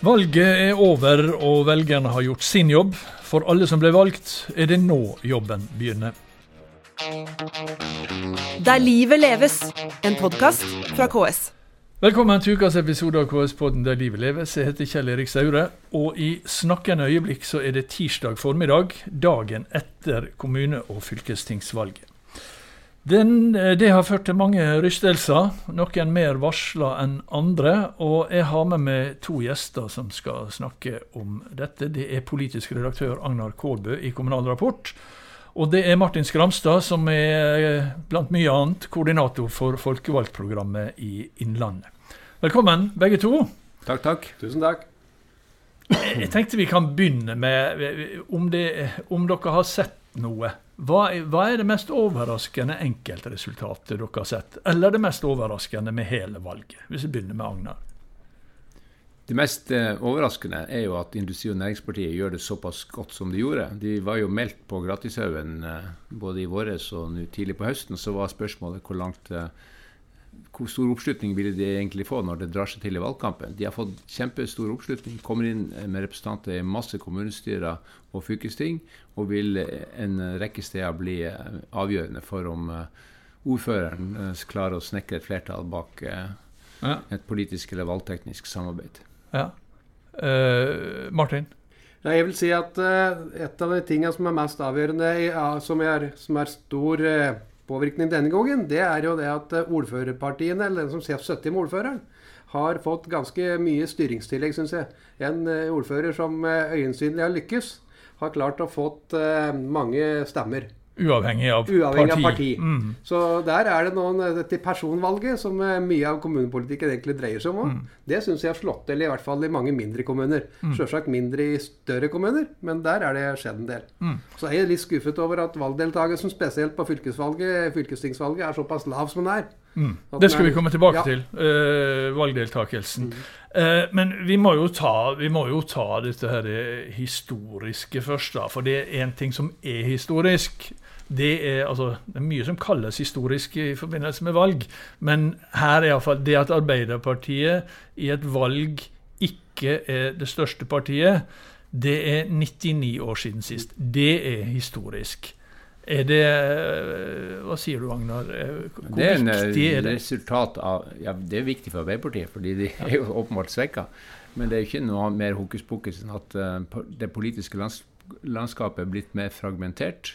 Valget er over, og velgerne har gjort sin jobb. For alle som ble valgt, er det nå jobben begynner. Der livet leves, en podkast fra KS. Velkommen til ukas episode av KS-podden Der livet leves. Jeg heter Kjell Erik Saure, og i snakkende øyeblikk så er det tirsdag formiddag, dagen etter kommune- og fylkestingsvalget. Den, eh, det har ført til mange rystelser, noen mer varsla enn andre. Og jeg har med meg to gjester som skal snakke om dette. Det er politisk redaktør Agnar Kårbø i Kommunal Rapport. Og det er Martin Skramstad, som er eh, blant mye annet koordinator for folkevalgtprogrammet i Innlandet. Velkommen, begge to. Takk, takk. Tusen takk. Jeg tenkte vi kan begynne med om, det, om dere har sett noe hva, hva, er det mest overraskende enkeltresultatet dere har sett? Eller det mest overraskende med hele valget? Hvis vi begynner med Agnar. Det mest eh, overraskende er jo at Industri- og Næringspartiet gjør det såpass godt som de gjorde. De var jo meldt på Gratishaugen eh, både i våres og tidlig på høsten. Så var spørsmålet hvor langt eh, hvor stor oppslutning ville de egentlig få når det drar seg til i valgkampen? De har fått kjempestor oppslutning, kommer inn med representanter i masse kommunestyrer og fylkesting, og vil en rekke steder bli avgjørende for om eh, ordføreren eh, klarer å snekre et flertall bak eh, et politisk eller valgteknisk samarbeid. Ja. Uh, Martin? Ja, jeg vil si at uh, et av de tingene som er mest avgjørende, som, er, som, er, stor uh, påvirkning denne gangen, det er jo det at eh, ordførerpartiene, eller den som sitter med ordføreren, har fått ganske mye styringstillegg, syns jeg. En eh, ordfører som eh, øyensynlig har lykkes, har klart å fått mange stemmer. Uavhengig av Uavhengig parti. Av parti. Mm. Så der er det noen til personvalget som mye av kommunepolitikken egentlig dreier seg om. Mm. Det syns jeg har slått til, i hvert fall i mange mindre kommuner. Mm. Sjølsagt mindre i større kommuner, men der er det skjedd en del. Mm. Så jeg er litt skuffet over at valgdeltakelsen, spesielt på fylkesvalget, fylkestingsvalget, er såpass lav som den er. Mm. Det skal vi komme tilbake ja. til, uh, valgdeltakelsen. Mm. Uh, men vi må, ta, vi må, jo ta, dette her historiske først, da. For det er en ting som er historisk det er, altså, det er, mye som kalles historisk i forbindelse med valg, men her er iallfall det at Arbeiderpartiet i et valg ikke er det største partiet, det er 99 år siden sist. Det er historisk. Er det Hva sier du, Agnar? Hvor det er en viktig er det? resultat av ja, Det er viktig for Arbeiderpartiet, fordi de er jo åpenbart svekka. Men det er jo ikke noe mer hokus pokus enn at uh, det politiske landskapet er blitt mer fragmentert.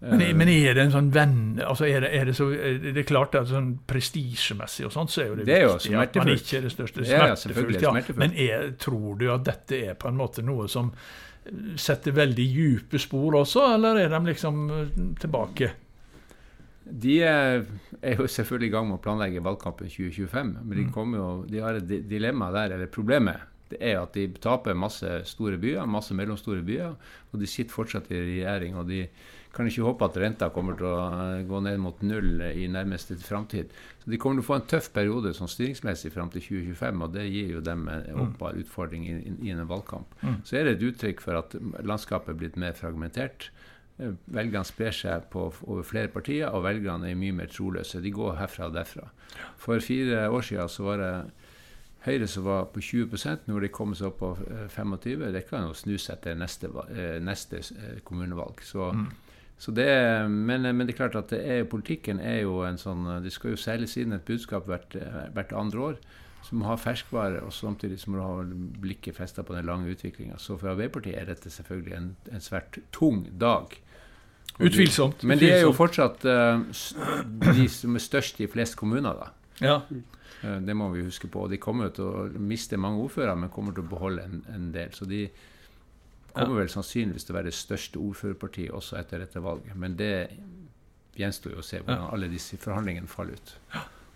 Men, men, er det en sånn venn altså er det, er det, så, det er klart at sånn prestisjemessig og sånt, så er jo det, det viktig at man ikke er det største. Smertefullt. Ja, ja. Men er, tror du at dette er på en måte noe som setter veldig dype spor også, eller er de liksom eh, tilbake? De er, er jo selvfølgelig i gang med å planlegge valgkampen 2025, men de, kommer jo, de har et dilemma der, eller problemet det er at de taper masse store byer, masse mellomstore byer, og de sitter fortsatt i regjering. og de kan ikke håpe at renta kommer til å eh, gå ned mot null i nærmeste framtid. Så de kommer til å få en tøff periode sånn styringsmessig fram til 2025, og det gir jo dem en åpenbar oppbar utfordring i, i, en valgkamp. Mm. Så er det et uttrykk for at landskapet er blitt mer fragmentert. Eh, velgerne sprer seg på, over flere partier, og velgerne er mye mer troløse. De går herfra og derfra. For fire år siden så var det Høyre som var på 20 når de kommet seg opp på 25 eh, Det kan jo snu seg til neste, neste kommunevalg. Så mm. Det, men, men, det er klart at er, politikken er jo en sånn Det skal jo selges inn et budskap hvert, hvert andre år. Så må ha ferskvare, og samtidig så må du ha blikket festa på den lange utviklinga. Så for Arbeiderpartiet er dette selvfølgelig en, en svært tung dag. Utvilsomt. Men de er jo fortsatt uh, de som er størst i flest kommuner, da. Ja. Uh, det må vi huske på. De kommer jo til å miste mange ordførere, men kommer til å beholde en, en del. Så de, kommer vel sannsynligvis til å være det største ordførerpartiet også etter dette valget. Men det gjenstår jo å se hvordan alle disse forhandlingene faller ut.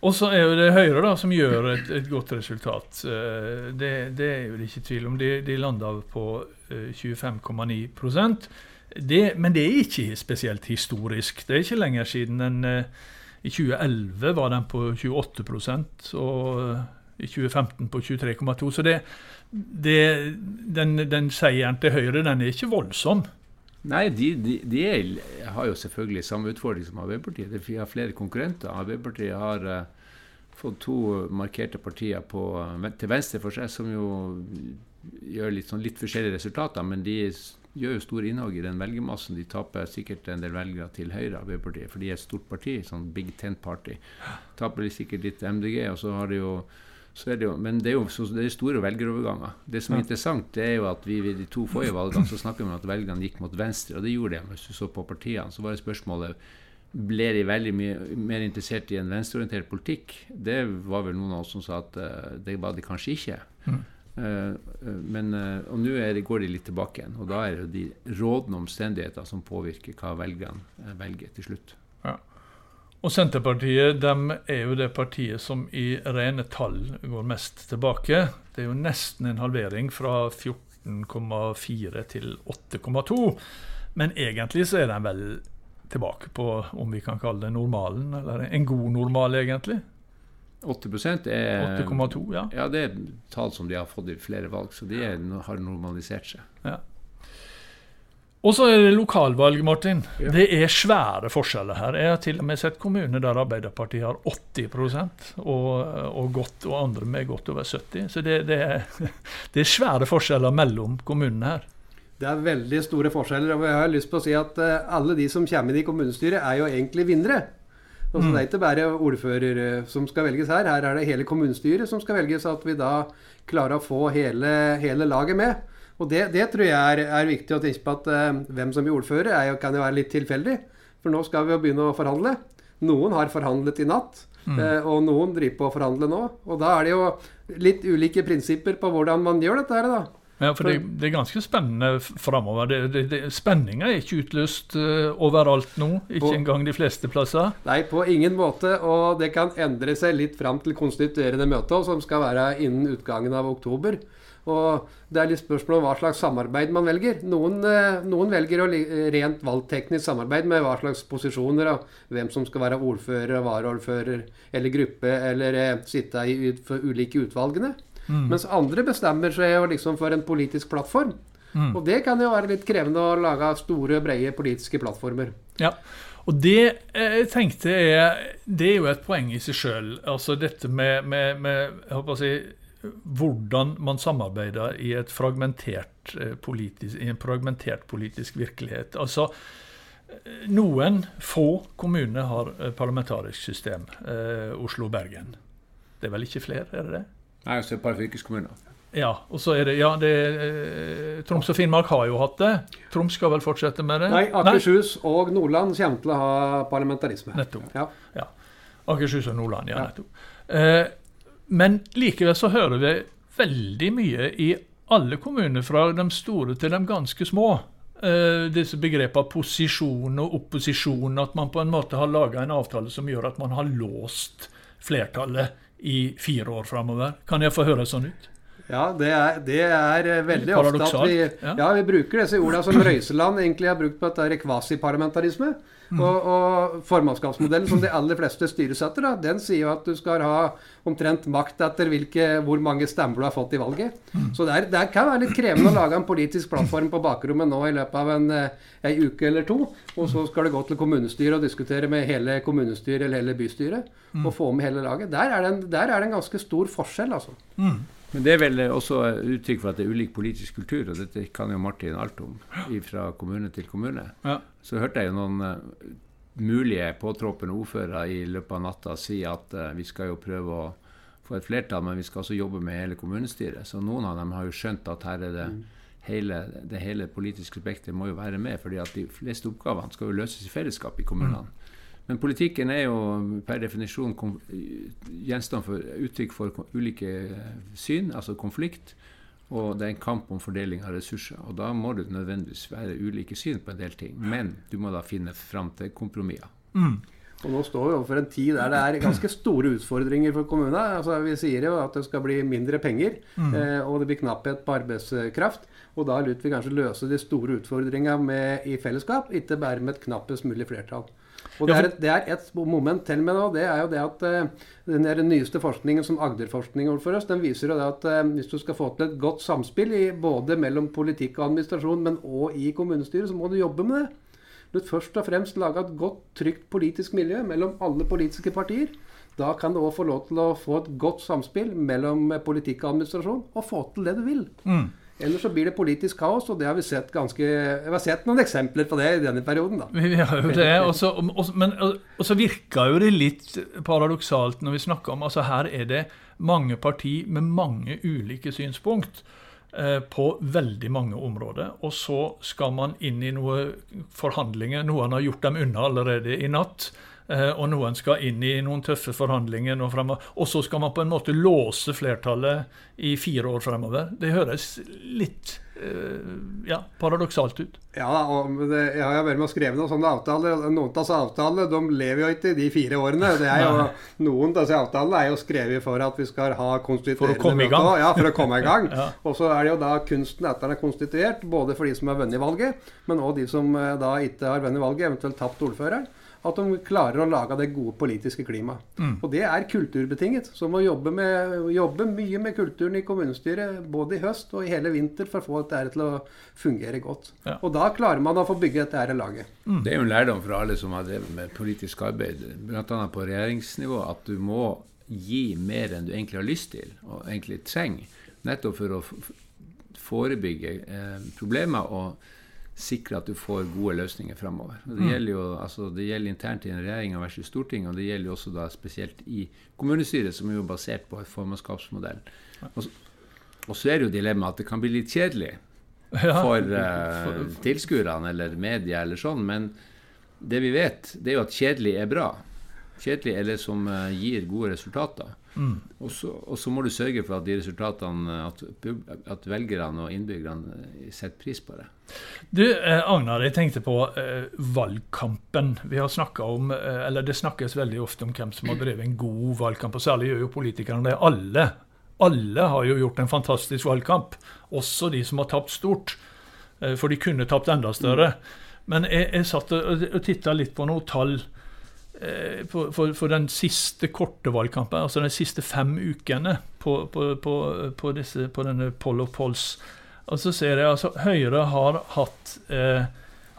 Og så er jo det Høyre da, som gjør et, et godt resultat. Eh, det, det, er jo det ikke tvil om. De, de landa på 25,9 eh, Men det er ikke spesielt historisk. Det er ikke lenger siden den eh, I 2011 var den på 28 og i 2015 på 23,2. Så det, det, den, den, seieren til Høyre den er ikke voldsom. Nei, de, de, de har jo selvfølgelig samme utfordring som Arbeiderpartiet. De har flere konkurrenter. Arbeiderpartiet har uh, fått to markerte partier på, til venstre for seg som jo gjør litt, sånn, litt forskjellige resultater, men de gjør jo store innhogg i den velgermassen. De taper sikkert en del velgere til Høyre, Arbeiderpartiet, for de er et stort parti, sånn Big Tent Party. Taper de sikkert litt MDG, og så har de jo det jo, men det er jo så, det er store velgeroverganger. Det som er interessant, det er jo at vi ved de to forrige valgene så snakker vi om at velgerne gikk mot venstre, og det gjorde de. Hvis du så på partiene, så var det spørsmålet ble de veldig mye mer interessert i en venstreorientert politikk. Det var vel noen av oss som sa at uh, det var de kanskje ikke. Mm. Uh, men, uh, og nå går de litt tilbake igjen. Og da er det de rådende omstendigheter som påvirker hva velgerne velger til slutt. Og Senterpartiet de er jo det partiet som i rene tall går mest tilbake. Det er jo nesten en halvering fra 14,4 til 8,2. Men egentlig så er de vel tilbake på om vi kan kalle det normalen, eller en god normal, egentlig. 80% er 8,2, ja. ja. Det er tall som de har fått i flere valg, så de er, har normalisert seg. Ja. Og så er det lokalvalg, Martin. Ja. Det er svære forskjeller her. Jeg har til og med sett kommuner der Arbeiderpartiet har 80 og, og, godt, og andre med godt over 70 Så det, det, er, det er svære forskjeller mellom kommunene her. Det er veldig store forskjeller. og jeg har lyst på å si at uh, Alle de som kommer inn i kommunestyret, er jo egentlig vinnere. Altså, mm. Det er ikke bare ordfører uh, som skal velges her. Her er det hele kommunestyret som skal velges. At vi da klarer å få hele, hele laget med. Og det, det, tror jeg er, er, viktig å tenke på at eh, hvem som blir ordfører, er, kan jo være litt tilfeldig. For nå skal vi jo begynne å forhandle. Noen har forhandlet i natt. Mm. og noen driver på å forhandle nå. Og da er det jo litt ulike prinsipper på hvordan man gjør dette her, da. Ja, for det, det, er ganske spennende framover. Spenninga er ikke utløst uh, overalt nå. Ikke på, engang de fleste plasser. Nei, på ingen måte. Og det kan endre seg litt fram til konstituerende møte, som skal være innen utgangen av oktober. Og Det er litt spørsmål om hva slags samarbeid man velger. Noen, uh, noen velger å rent valgteknisk samarbeid med hva slags posisjoner. Og hvem som skal være ordfører, varaordfører eller gruppe, eller uh, sitte i for ulike utvalgene. Mm. Mens andre bestemmer seg liksom for en politisk plattform. Mm. Og det kan jo være litt krevende å lage store, brede politiske plattformer. Ja, og det jeg tenkte er det er jo et poeng i seg sjøl. Altså dette med, med, med jeg håper å si, hvordan man samarbeider i, fragmentert eh, politisk, i en fragmentert politisk virkelighet. Altså, noen få kommuner har parlamentarisk system. Eh, Oslo-Bergen. Det er vel ikke flere, er det det? Nei, så et par fylkeskommuner. Ja, og så er det, ja, det, eh, Troms og Finnmark har jo hatt det. Troms skal vel fortsette med det? Nei, Akershus Nei. og Nordland kommer til å ha parlamentarisme. Nettopp. Ja. ja. Akershus og Nordland, ja, ja. nettopp. Eh, men likevel så hører vi veldig mye i alle kommuner, fra de store til de ganske små. Uh, disse begrepene posisjon og opposisjon, at man på en måte har laga en avtale som gjør at man har låst flertallet i fire år framover. Kan jeg få høre sånn ut? Ja, det er, det er eh, veldig ofte at vi, ja. ja. vi bruker disse ordene som Røiseland egentlig har brukt på dette kvasiparlamentarisme. Mm. Og, og formannskapsmodellen som de aller fleste styresetter, da, den sier jo at du skal ha omtrent makt etter hvilke, hvor mange stemmer du har fått i valget. Mm. Så det, er, det, kan være litt krevende å lage en politisk plattform på bakrommet nå i løpet av en, eh, en uke eller to. Og så skal det gå til kommunestyret og diskutere med hele kommunestyret eller hele bystyret. Mm. Og få med hele laget. Der er det en, der er det en ganske stor forskjell, altså. Men det er vel også uttrykk for at det er ulik politisk kultur, og dette kan jo Martin alt om, fra kommune til kommune. Ja. Så hørte jeg jo noen uh, mulige påtroppende ordførere i løpet av natta si at uh, vi skal jo prøve å få et flertall, men vi skal også jobbe med hele kommunestyret. Så noen av dem har jo skjønt at her er det mm. hele, det hele politiske spekteret må jo være med, fordi at de fleste oppgavene skal jo løses i fellesskap i kommunene. Mm. Men politikken er jo per definisjon gjenstand for uttrykk for ulike syn, altså konflikt. Og det er en kamp om fordeling av ressurser. Og da må det nødvendigvis være ulike syn på en del ting. Men du må da finne fram til kompromisser. Mm. Og nå står vi overfor en tid der det er ganske store utfordringer for kommunene. Altså, vi sier jo at det skal bli mindre penger, mm. eh, og det blir knapphet på arbeidskraft. Og da lurer vi kanskje løse de store utfordringene i fellesskap, ikke bare med et knappest mulig flertall. Og det er, et, det er et moment til med det, det er jo det at uh, den, den nyeste forskningen som Agderforskning for oss, den viser jo det at uh, hvis du skal få til et godt samspill i, både mellom politikk og administrasjon, men òg i kommunestyret, så må du jobbe med det. Du først og fremst lage et godt, trygt politisk miljø mellom alle politiske partier. Da kan du òg få lov til å få et godt samspill mellom politikk og administrasjon, og få til det du vil. Mm. Ellers så blir det politisk kaos, og det har vi sett ganske Vi har sett noen eksempler på det i denne perioden, da. Vi har jo det. Og så virker jo det litt paradoksalt når vi snakker om altså Her er det mange parti med mange ulike synspunkt eh, på veldig mange områder. Og så skal man inn i noen forhandlinger. Noen har gjort dem unna allerede i natt. Eh, og noen skal inn i noen tøffe forhandlinger nå fremover. Og så skal man på en måte låse flertallet i fire år fremover. Det høres litt eh, ja, paradoksalt ut. Ja, og det, jeg har vært med å skrive noen sånne avtaler. Noen av avtalene de lever jo ikke de fire årene. Det jo, noen av disse avtalene er jo skrevet for at vi skal ha For å komme i gang. Ja, for å komme i gang. ja. Og så er det jo da kunsten etter den er konstituert, både for de som har vunnet valget, men òg de som eh, da ikke har vunnet valget, eventuelt tapt ordføreren at de klarer å lage det gode politiske klimaet. Mm. Og det er kulturbetinget. Så må jobbe, med, jobbe mye med kulturen i kommunestyret både i høst og i hele vinter for å få dette til å fungere godt. Ja. Og da klarer man å få bygge dette laget. Mm. Det er jo en lærdom for alle som har drevet med politisk arbeid, bl.a. på regjeringsnivå, at du må gi mer enn du egentlig har lyst til og egentlig trenger, nettopp for å forebygge eh, problemer. og sikre at du får gode løsninger fremover. Det, mm. gjelder jo, altså, det gjelder internt i en regjering versus Stortinget, og det gjelder jo også da spesielt i kommunestyret, som er jo basert på formannskapsmodellen. Og, og, så er det jo dilemmaet at det kan bli litt kjedelig for uh, tilskuerne eller media eller sånn, men det vi vet, det er jo at kjedelig er bra. Kjedelig eller som uh, gir gode resultater. Mm. Og, så, og, så, må du sørge for at de resultatene, at, at velgerne og innbyggerne eh, setter pris på det. Du, eh, Agnar, jeg tenkte på eh, valgkampen. Vi har om, eh, eller Det snakkes veldig ofte om hvem som har drevet en god valgkamp, og særlig gjør jo politikerne det. Alle, alle har jo gjort en fantastisk valgkamp, også de som har tapt stort. Eh, for de kunne tapt enda større. Men jeg, jeg satt og, og titta litt på noen tall Eh, for, for, for, den siste korte valgkampen, altså de siste fem ukene på, på, på disse, denne Poll of Polls, og så ser jeg altså Høyre har hatt eh,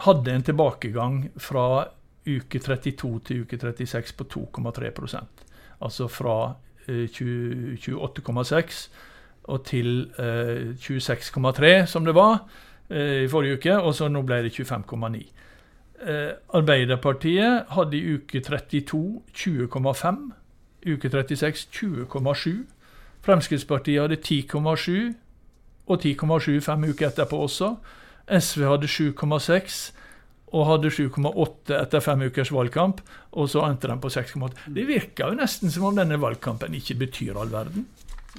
hadde en tilbakegang fra uke 32 til uke 36 på 2,3% Altså fra eh, 28,6 og til eh, 26,3 som det var eh, i forrige uke, og så nå ble det 25,9. Eh, Arbeiderpartiet hadde i uke 32 20,5. Uke 36 20,7. Fremskrittspartiet hadde 10,7 og 10,7 fem uker etterpå også. SV hadde 7,6 og hadde 7,8 etter fem ukers valgkamp. Og så endte den på 6,8. Det virker jo nesten som om denne valgkampen ikke betyr all verden.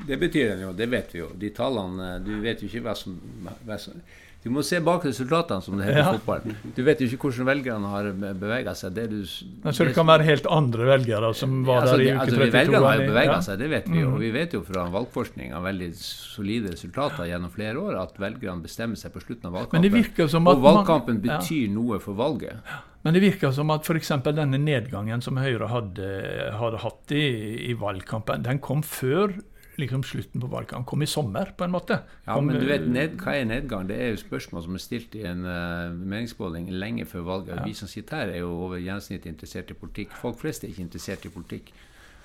Det betyr den jo, det vet vi jo. De tallene Du vet jo ikke hva som, hva som du må se bak resultatene, som det heter i ja. fotball. Du vet jo ikke hvordan velgerne har bevega seg. Det du, så det kan være helt andre velgere som var altså, der i uke altså, 32? Velgerne har jo bevega ja. seg, det vet vi jo. Mm. Og vi vet jo fra valgforskning av veldig solide resultater gjennom flere år at velgerne bestemmer seg på slutten av valgkampen. og valgkampen man, betyr noe for valget. Men det virker som at f.eks. denne nedgangen som Høyre hadde, hadde hatt i, i valgkampen, den kom før liksom slutten på valgkampen. Kom i sommer, på en måte. Ja, men du vet, ned, Hva er nedgang? Det er jo spørsmål som er stilt i en uh, meningsmåling lenge før valget. Ja. Vi som sitter her, er jo over gjennomsnittet interessert i politikk. Folk flest er ikke interessert i politikk.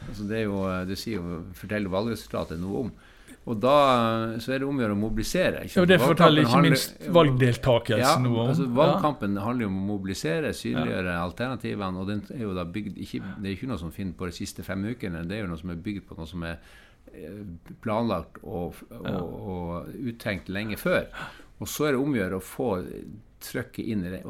Altså, det, er jo, eh, det sier jo, forteller valgresultatet noe om. Og da så er det om å gjøre å mobilisere. Ikke? Ja, Det forteller ikke handler, minst valgdeltakelsen ja, noe om. Altså, valgkampen ja. handler jo om å mobilisere, synliggjøre ja. alternativene. og den er jo da bygd, ikke, Det er ikke noe som finner på de siste fem ukene, det er jo noe som er bygd på noe som er Eh, planlagt og, og, og, uttenkt lenge før. Og så er det om å gjøre å få trykket inn i det.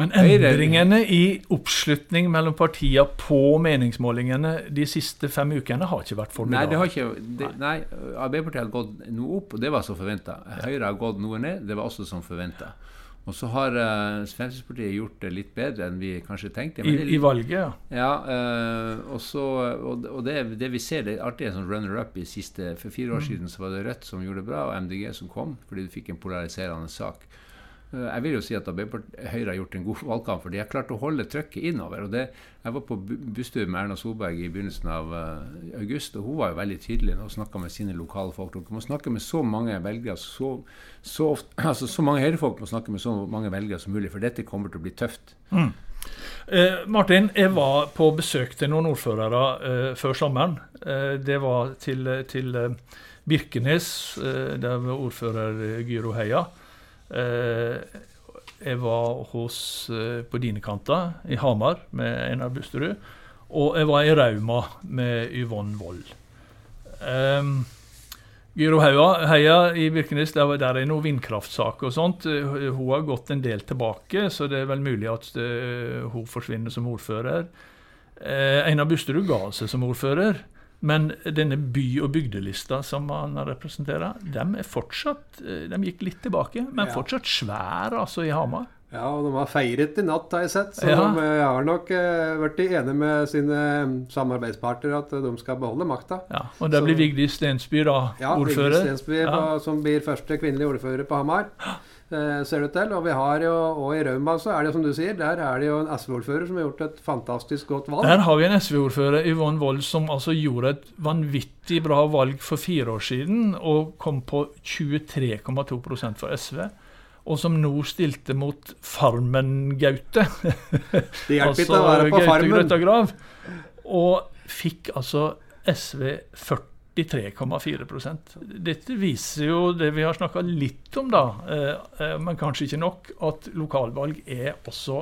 Men endringene i oppslutning mellom partiene på meningsmålingene de siste fem ukene har ikke vært formidable? Nei, det har ikke, det, nei, Arbeiderpartiet har gått noe opp, og det var som forventa. Høyre har gått noe ned, det var også som forventa. Og så har uh, Fremskrittspartiet gjort det litt bedre enn vi kanskje tenkte. I, I, valget, ja. ja uh, og, så, og, og det, det, vi ser, det er alltid en sånn runner-up i siste For fire år mm. siden så var det Rødt som gjorde det bra, og MDG som kom, fordi du fikk en polariserende sak. Eh, jeg vil jo si at Høyre har gjort en god valgkamp, for de har klart å holde trøkket innover. og det, Jeg var på busstur med Erna Solberg i begynnelsen av uh, august, og hun var jo veldig tydelig og snakka med sine lokale folk. Dere må snakke med så mange velgere, så, så, altså, så mange Høyre-folk må snakke med så mange velgere som mulig, for dette kommer til å bli tøft. Mm. Eh, Martin, jeg var på besøk til noen ordførere eh, før sommeren. Eh, det var til, til eh, Birkenes, eh, der var ordfører Gyro Heia. Eh, jeg var hos, på dine kanter, i Hamar, med Einar Busterud. Og jeg var i Rauma med Yvonne Wold. Um, Gyro Heia i Birkenes, der, der er noen vindkraftsaker og sånt. Eh, hun har gått en del tilbake, så det er vel mulig at hun forsvinner som ordfører. Eh, Einar Busterud ga seg som ordfører. Men denne by- og bygdelista som han representerer, de er fortsatt, de gikk litt tilbake, men ja. fortsatt svære altså i Hamar. Ja, og de har feiret i natt, har jeg sett. Så ja. de eh, har nok eh, vært enige med sine mm, samarbeidspartnere at de skal beholde makta. Ja, og det blir Vigdis Stensby da, ja, ordfører? Ja, Vigdis Stensby ja. som blir første kvinnelige ordfører på Hamar. Uh, ser det til. Og vi har jo, og i Rauma så er det som du sier, der er det jo en SV-ordfører som har gjort et fantastisk godt valg. Der har vi en SV-ordfører, Yvonne Wold, som altså gjorde et vanvittig bra valg for fire år siden, og kom på 23,2% for SV og som nå stilte mot Farmen-Gaute. Det hjelper altså, ikke å være på Farmen. Og fikk altså SV 43,4% Dette viser jo det vi har snakka litt om, da, eh, eh, men kanskje ikke nok, at lokalvalg er også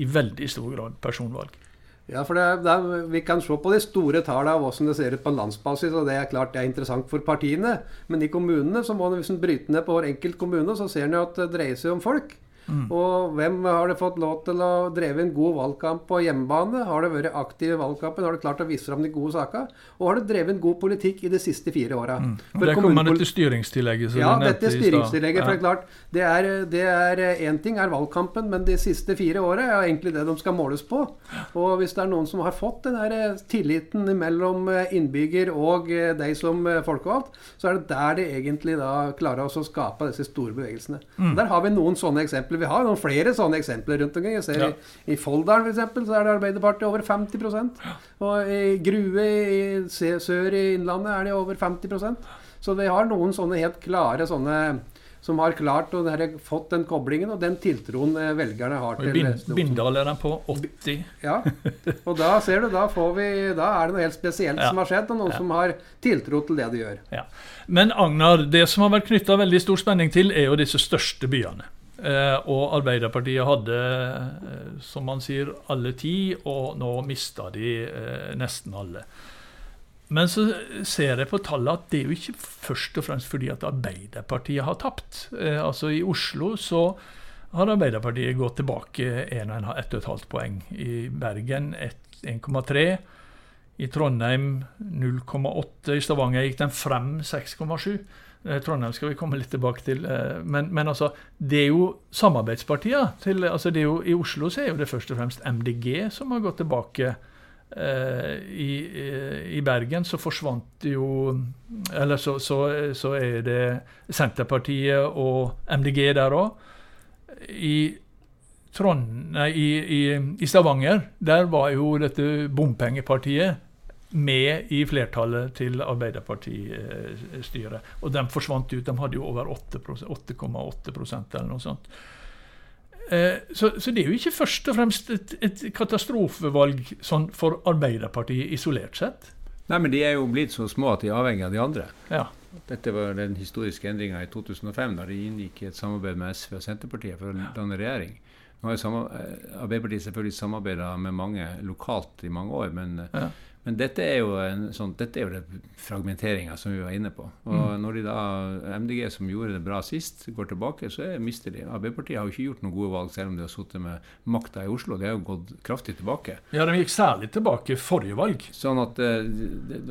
i veldig stor grad personvalg. Ja, for det, det, Vi kan se på de store tallene av hvordan det ser ut på landsbasis. og Det er klart det er interessant for partiene. Men i kommunene så må man, bryter ned på hver enkelt kommune, så ser en at det dreier seg om folk. Mm. Og hvem har det fått lov til å dreve en god valgkamp på hjemmebane? Har det vært aktiv i valgkampen? Har det klart å vise fram de gode sakene? Og har det drevet en god politikk i de siste fire åra? Mm. Der kommer man til styringstillegget. ja, dette er styringstillegget. Ja. For det er klart, det er én ting er valgkampen, men de siste fire åra er egentlig det de skal måles på. Og hvis det er noen som har fått den der eh, tilliten mellom eh, innbygger og deg de som folkevalgt, så er det der de egentlig da klarer å skape disse store bevegelsene. Mm. Der har vi noen sånne eksempler eksempler. Vi har noen flere sånne eksempler rundt omkring. Jeg ser ja. I, i Folldalen f.eks. så er det Arbeiderpartiet over 50 Og i Grue i sør i Innlandet er det over 50 Så vi har noen sånne helt klare sånne som har klart å fått den koblingen og den tiltroen eh, velgerne har til Bind, Bindal er den på 80. Ja, og da ser du, da, vi, da er det noe helt spesielt ja. som har skjedd, og noen ja. som har tiltro til det de gjør. Ja. Men Agnar, det som har vært knytta veldig stor spenning til, er jo disse største byene. Eh, og Arbeiderpartiet hadde, eh, som man sier, alle ti, og nå mista de eh, nesten alle. Men så ser jeg på tallet at det er jo ikke først og fremst fordi at Arbeiderpartiet har tapt. altså I Oslo så har Arbeiderpartiet gått tilbake 1,5 poeng. I Bergen 1,3. I Trondheim 0,8. I Stavanger gikk den frem 6,7. Eh, Trondheim skal vi komme litt tilbake til. Eh, men, men altså, det er jo samarbeidspartiene. Altså I Oslo så er jo det først og fremst MDG som har gått tilbake. Eh, I, I, Bergen så forsvant jo Eller så, så, så er det Senterpartiet og MDG der òg. I, nei, i, i, Stavanger der var jo dette bompengepartiet med i flertallet til Arbeiderpartistyret. Og de forsvant ut. De hadde jo over 8,8% eller noe sånt. Eh, så, så, det er jo ikke først og fremst et, et katastrofevalg sånn for Arbeiderpartiet isolert sett. Nei, men de er jo blitt så små at de er avhengig av de andre. Ja. Dette var den historiske endringa i 2005, da de inngikk et samarbeid med SV og Senterpartiet for å danne regjering. Nå har eh, Arbeiderpartiet selvfølgelig samarbeida med mange lokalt i mange år, men ja. Men dette er jo, en sånn, dette er jo det fragmenteringa som vi var inne på. Og mm. når de da, MDG, som gjorde det bra sist, går tilbake, så er, mister de. Arbeiderpartiet har jo ikke gjort noen gode valg, selv om de har sittet med makta i Oslo. De har jo gått kraftig tilbake. Ja, de gikk særlig tilbake forrige valg. Sånn at, eh,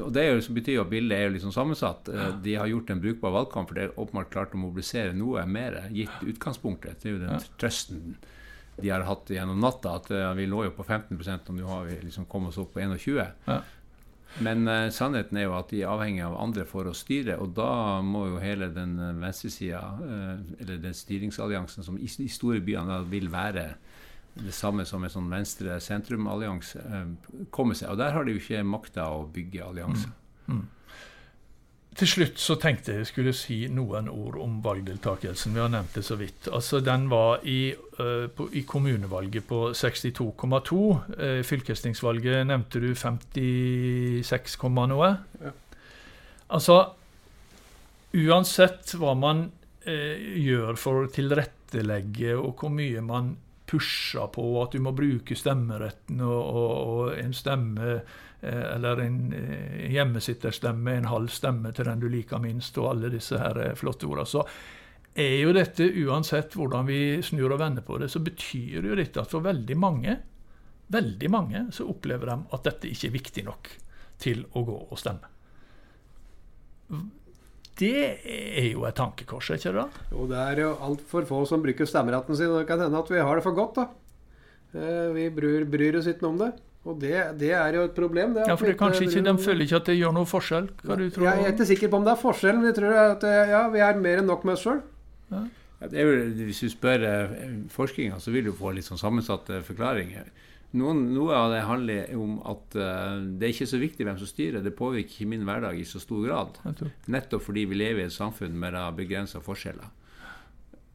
og Det er jo, betyr at bildet er jo liksom sammensatt. Eh, de har gjort en brukbar valgkamp, for det er åpenbart klart å mobilisere noe mer, gitt utgangspunktet. Det er jo den trøsten de har hatt gjennom natta. At uh, vi lå jo på 15% og nå har vi liksom kommet oss opp på 21 ja. Men uh, sannheten er jo at de er avhengig av andre for å styre, og da må jo hele den venstresida, uh, eller den styringsalliansen som i i store byene vil være det samme som en sånn venstre-sentrum-allianse, uh, komme seg. Og der har de jo ikke makta å bygge allianser. Mm. Mm. Til slutt så tenkte jeg skulle si noen ord om valgdeltakelsen. Vi har nevnt det så vidt. Altså Den var i, uh, på, i kommunevalget på 62,2. Uh, fylkestingsvalget nevnte du 56, noe. Ja. Altså Uansett hva man uh, gjør for å tilrettelegge, og hvor mye man pusher på at du må bruke stemmeretten og, og, og en stemme Eh, eller en eh, hjemmesitterstemme, en halv stemme til den du liker minst, og alle disse her eh, flotte ordene. Så er jo dette, uansett hvordan vi snur og vender på det, så betyr jo dette at for veldig mange, veldig mange, så opplever de at dette ikke er viktig nok til å gå og stemme. Det er jo et tankekors, er ikke det? da? Jo, det er jo altfor få som bruker stemmeretten sin. Det kan hende at vi har det for godt, da. Vi bryr, bryr oss ikke om det. Og det, det, er jo et problem. ja, for det kanskje ikke, De føler ikke at det gjør noe forskjell? hva du tror? Jeg er ikke sikker på om det er forskjell, men jeg tror at ja, vi er mer enn nok med oss sjøl. Ja. Ja, hvis du spør eh, forskninga, så vil du få litt sånn sammensatte forklaringer. Noen, noe av det handler om at uh, det er ikke så viktig hvem som styrer. Det påvirker ikke min hverdag i så stor grad. Nettopp fordi vi lever i et samfunn med begrensa forskjeller.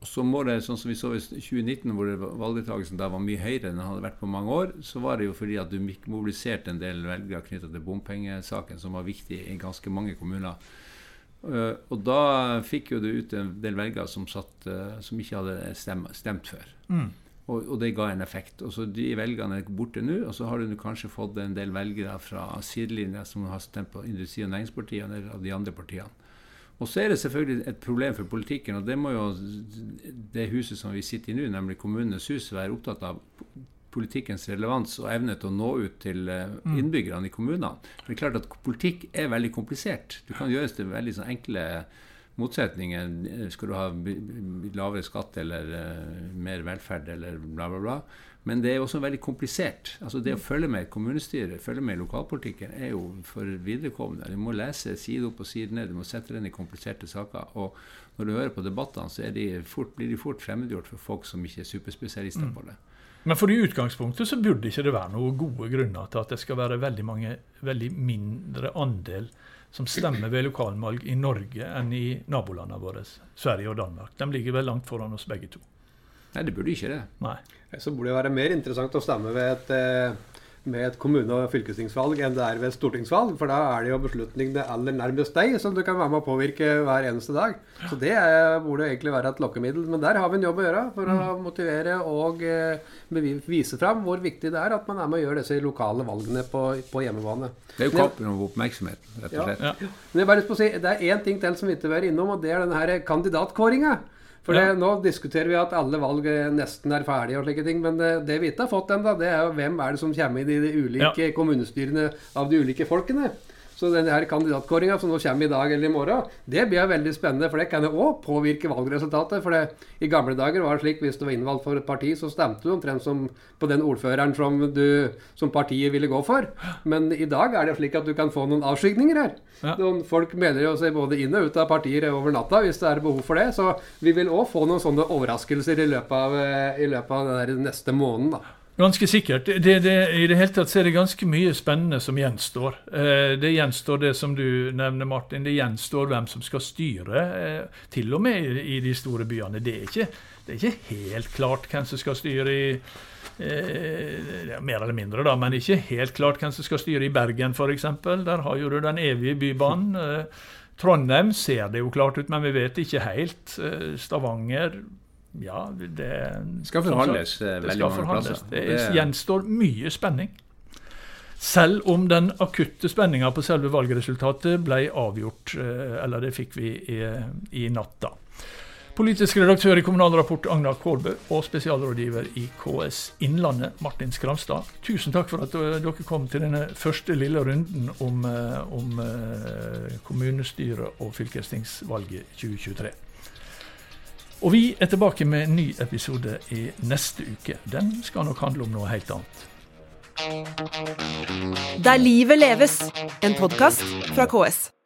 Så må det, sånn som vi så i 2019, hvor valgdeltakelsen da var mye høyere enn den hadde vært på mange år, så var det jo fordi at du mobiliserte en del velgere knytta til bompengesaken, som var viktig i ganske mange kommuner. Uh, og da fikk jo du ut en del velgere som, satt, uh, som ikke hadde stemt, stemt før. Mm. Og, og, det ga en effekt. Og så De velgerne er borte nå, og så har du kanskje fått en del velgere fra sidelinja som har stemt på Industri- og Næringspartiet eller de andre partiene. Og så er det selvfølgelig et problem for politikken, og det må jo det huset som vi sitter i nå, nemlig Kommunenes hus, være opptatt av politikkens relevans og evne til å nå ut til eh, mm. innbyggerne i kommunene. For det er klart at politikk er veldig komplisert. Du kan gjøres til veldig sånn enkle motsetninger. Skal du ha lavere skatt eller uh, mer velferd eller bla, bla, bla. Men det er også veldig komplisert. Altså Det å følge med i følge med i lokalpolitikken, er jo for viderekomne. Du må lese side opp og side ned, du må sette deg inn i kompliserte saker. Og når du hører på debattene, så de fort, blir de fort fremmedgjort for folk som ikke er superspesialister mm. på det. Men for i utgangspunktet så burde ikke det være noen gode grunner til at det skal være veldig mange, veldig mindre andel som stemmer ved lokalvalg i Norge enn i nabolandene våre, Sverige og Danmark. De ligger vel langt foran oss begge to. Nei, det burde ikke det. Nei. Så burde det være mer interessant å stemme ved et, eh, med et kommune- og fylkestingsvalg enn det er ved et stortingsvalg. For da er det jo beslutningene aller nærmest deg som du kan være med å påvirke hver eneste dag. Så det er, burde egentlig være et lokkemiddel. Men der har vi en jobb å gjøre for å mm. motivere og eh, vise fram hvor viktig det er at man er med å gjøre disse lokale valgene på, på hjemmebane. Det er jo kampen om oppmerksomhet, rett og slett. Ja. Ja. Men jeg bare lyst på å si, Det er én ting til som vi ikke var innom, og det er denne kandidatkåringa. For det, Nå diskuterer vi at alle valg nesten er ferdige, og slike ting, men det, det vi ikke har fått ennå, det er jo hvem er det som kommer inn i de ulike ja. kommunestyrene av de ulike folkene. Så denne kandidatkåringa som nå kommer i dag eller i morgen, det blir veldig spennende. For det kan jo òg påvirke valgresultatet. For det, i gamle dager var det slik hvis du var innvalgt for et parti, så stemte du omtrent som på den ordføreren som, du, som partiet ville gå for. Men i dag er det slik at du kan få noen avskygninger her. Ja. Noen folk melder jo seg både inn og ut av partier over natta hvis det er behov for det. Så vi vil òg få noen sånne overraskelser i løpet av, i løpet av den neste måneden. da. Ganske sikkert. Det, det, I det hele tatt så er det ganske mye spennende som gjenstår. Eh, det gjenstår det som du nevner, Martin. Det gjenstår hvem som skal styre, eh, til og med i, de store byene. Det er, ikke, det er, ikke, helt klart hvem som skal styre i eh, Mer eller mindre, da, men ikke helt klart hvem som skal styre i Bergen, f.eks. Der har jo du den evige bybanen. Trondheim ser det jo klart ut, men vi vet ikke helt. Stavanger ja, det skal forhandles sagt, eh, veldig mange plasser. Det, gjenstår mye spenning. Selv om den akutte spenninga på selve valgresultatet ble avgjort, eh, eller det fikk vi i, i natt, da. Politisk redaktør i Kommunal Rapport Agnar Kårbø og spesialrådgiver i KS Innlandet Martin Skramstad. Tusen takk for at dere kom til denne første lille runden om, eh, om kommunestyret og fylkestingsvalget 2023. Og vi er tilbake med en ny episode i neste uke. Den skal nok handle om noe helt annet. Der livet leves, en podkast fra KS.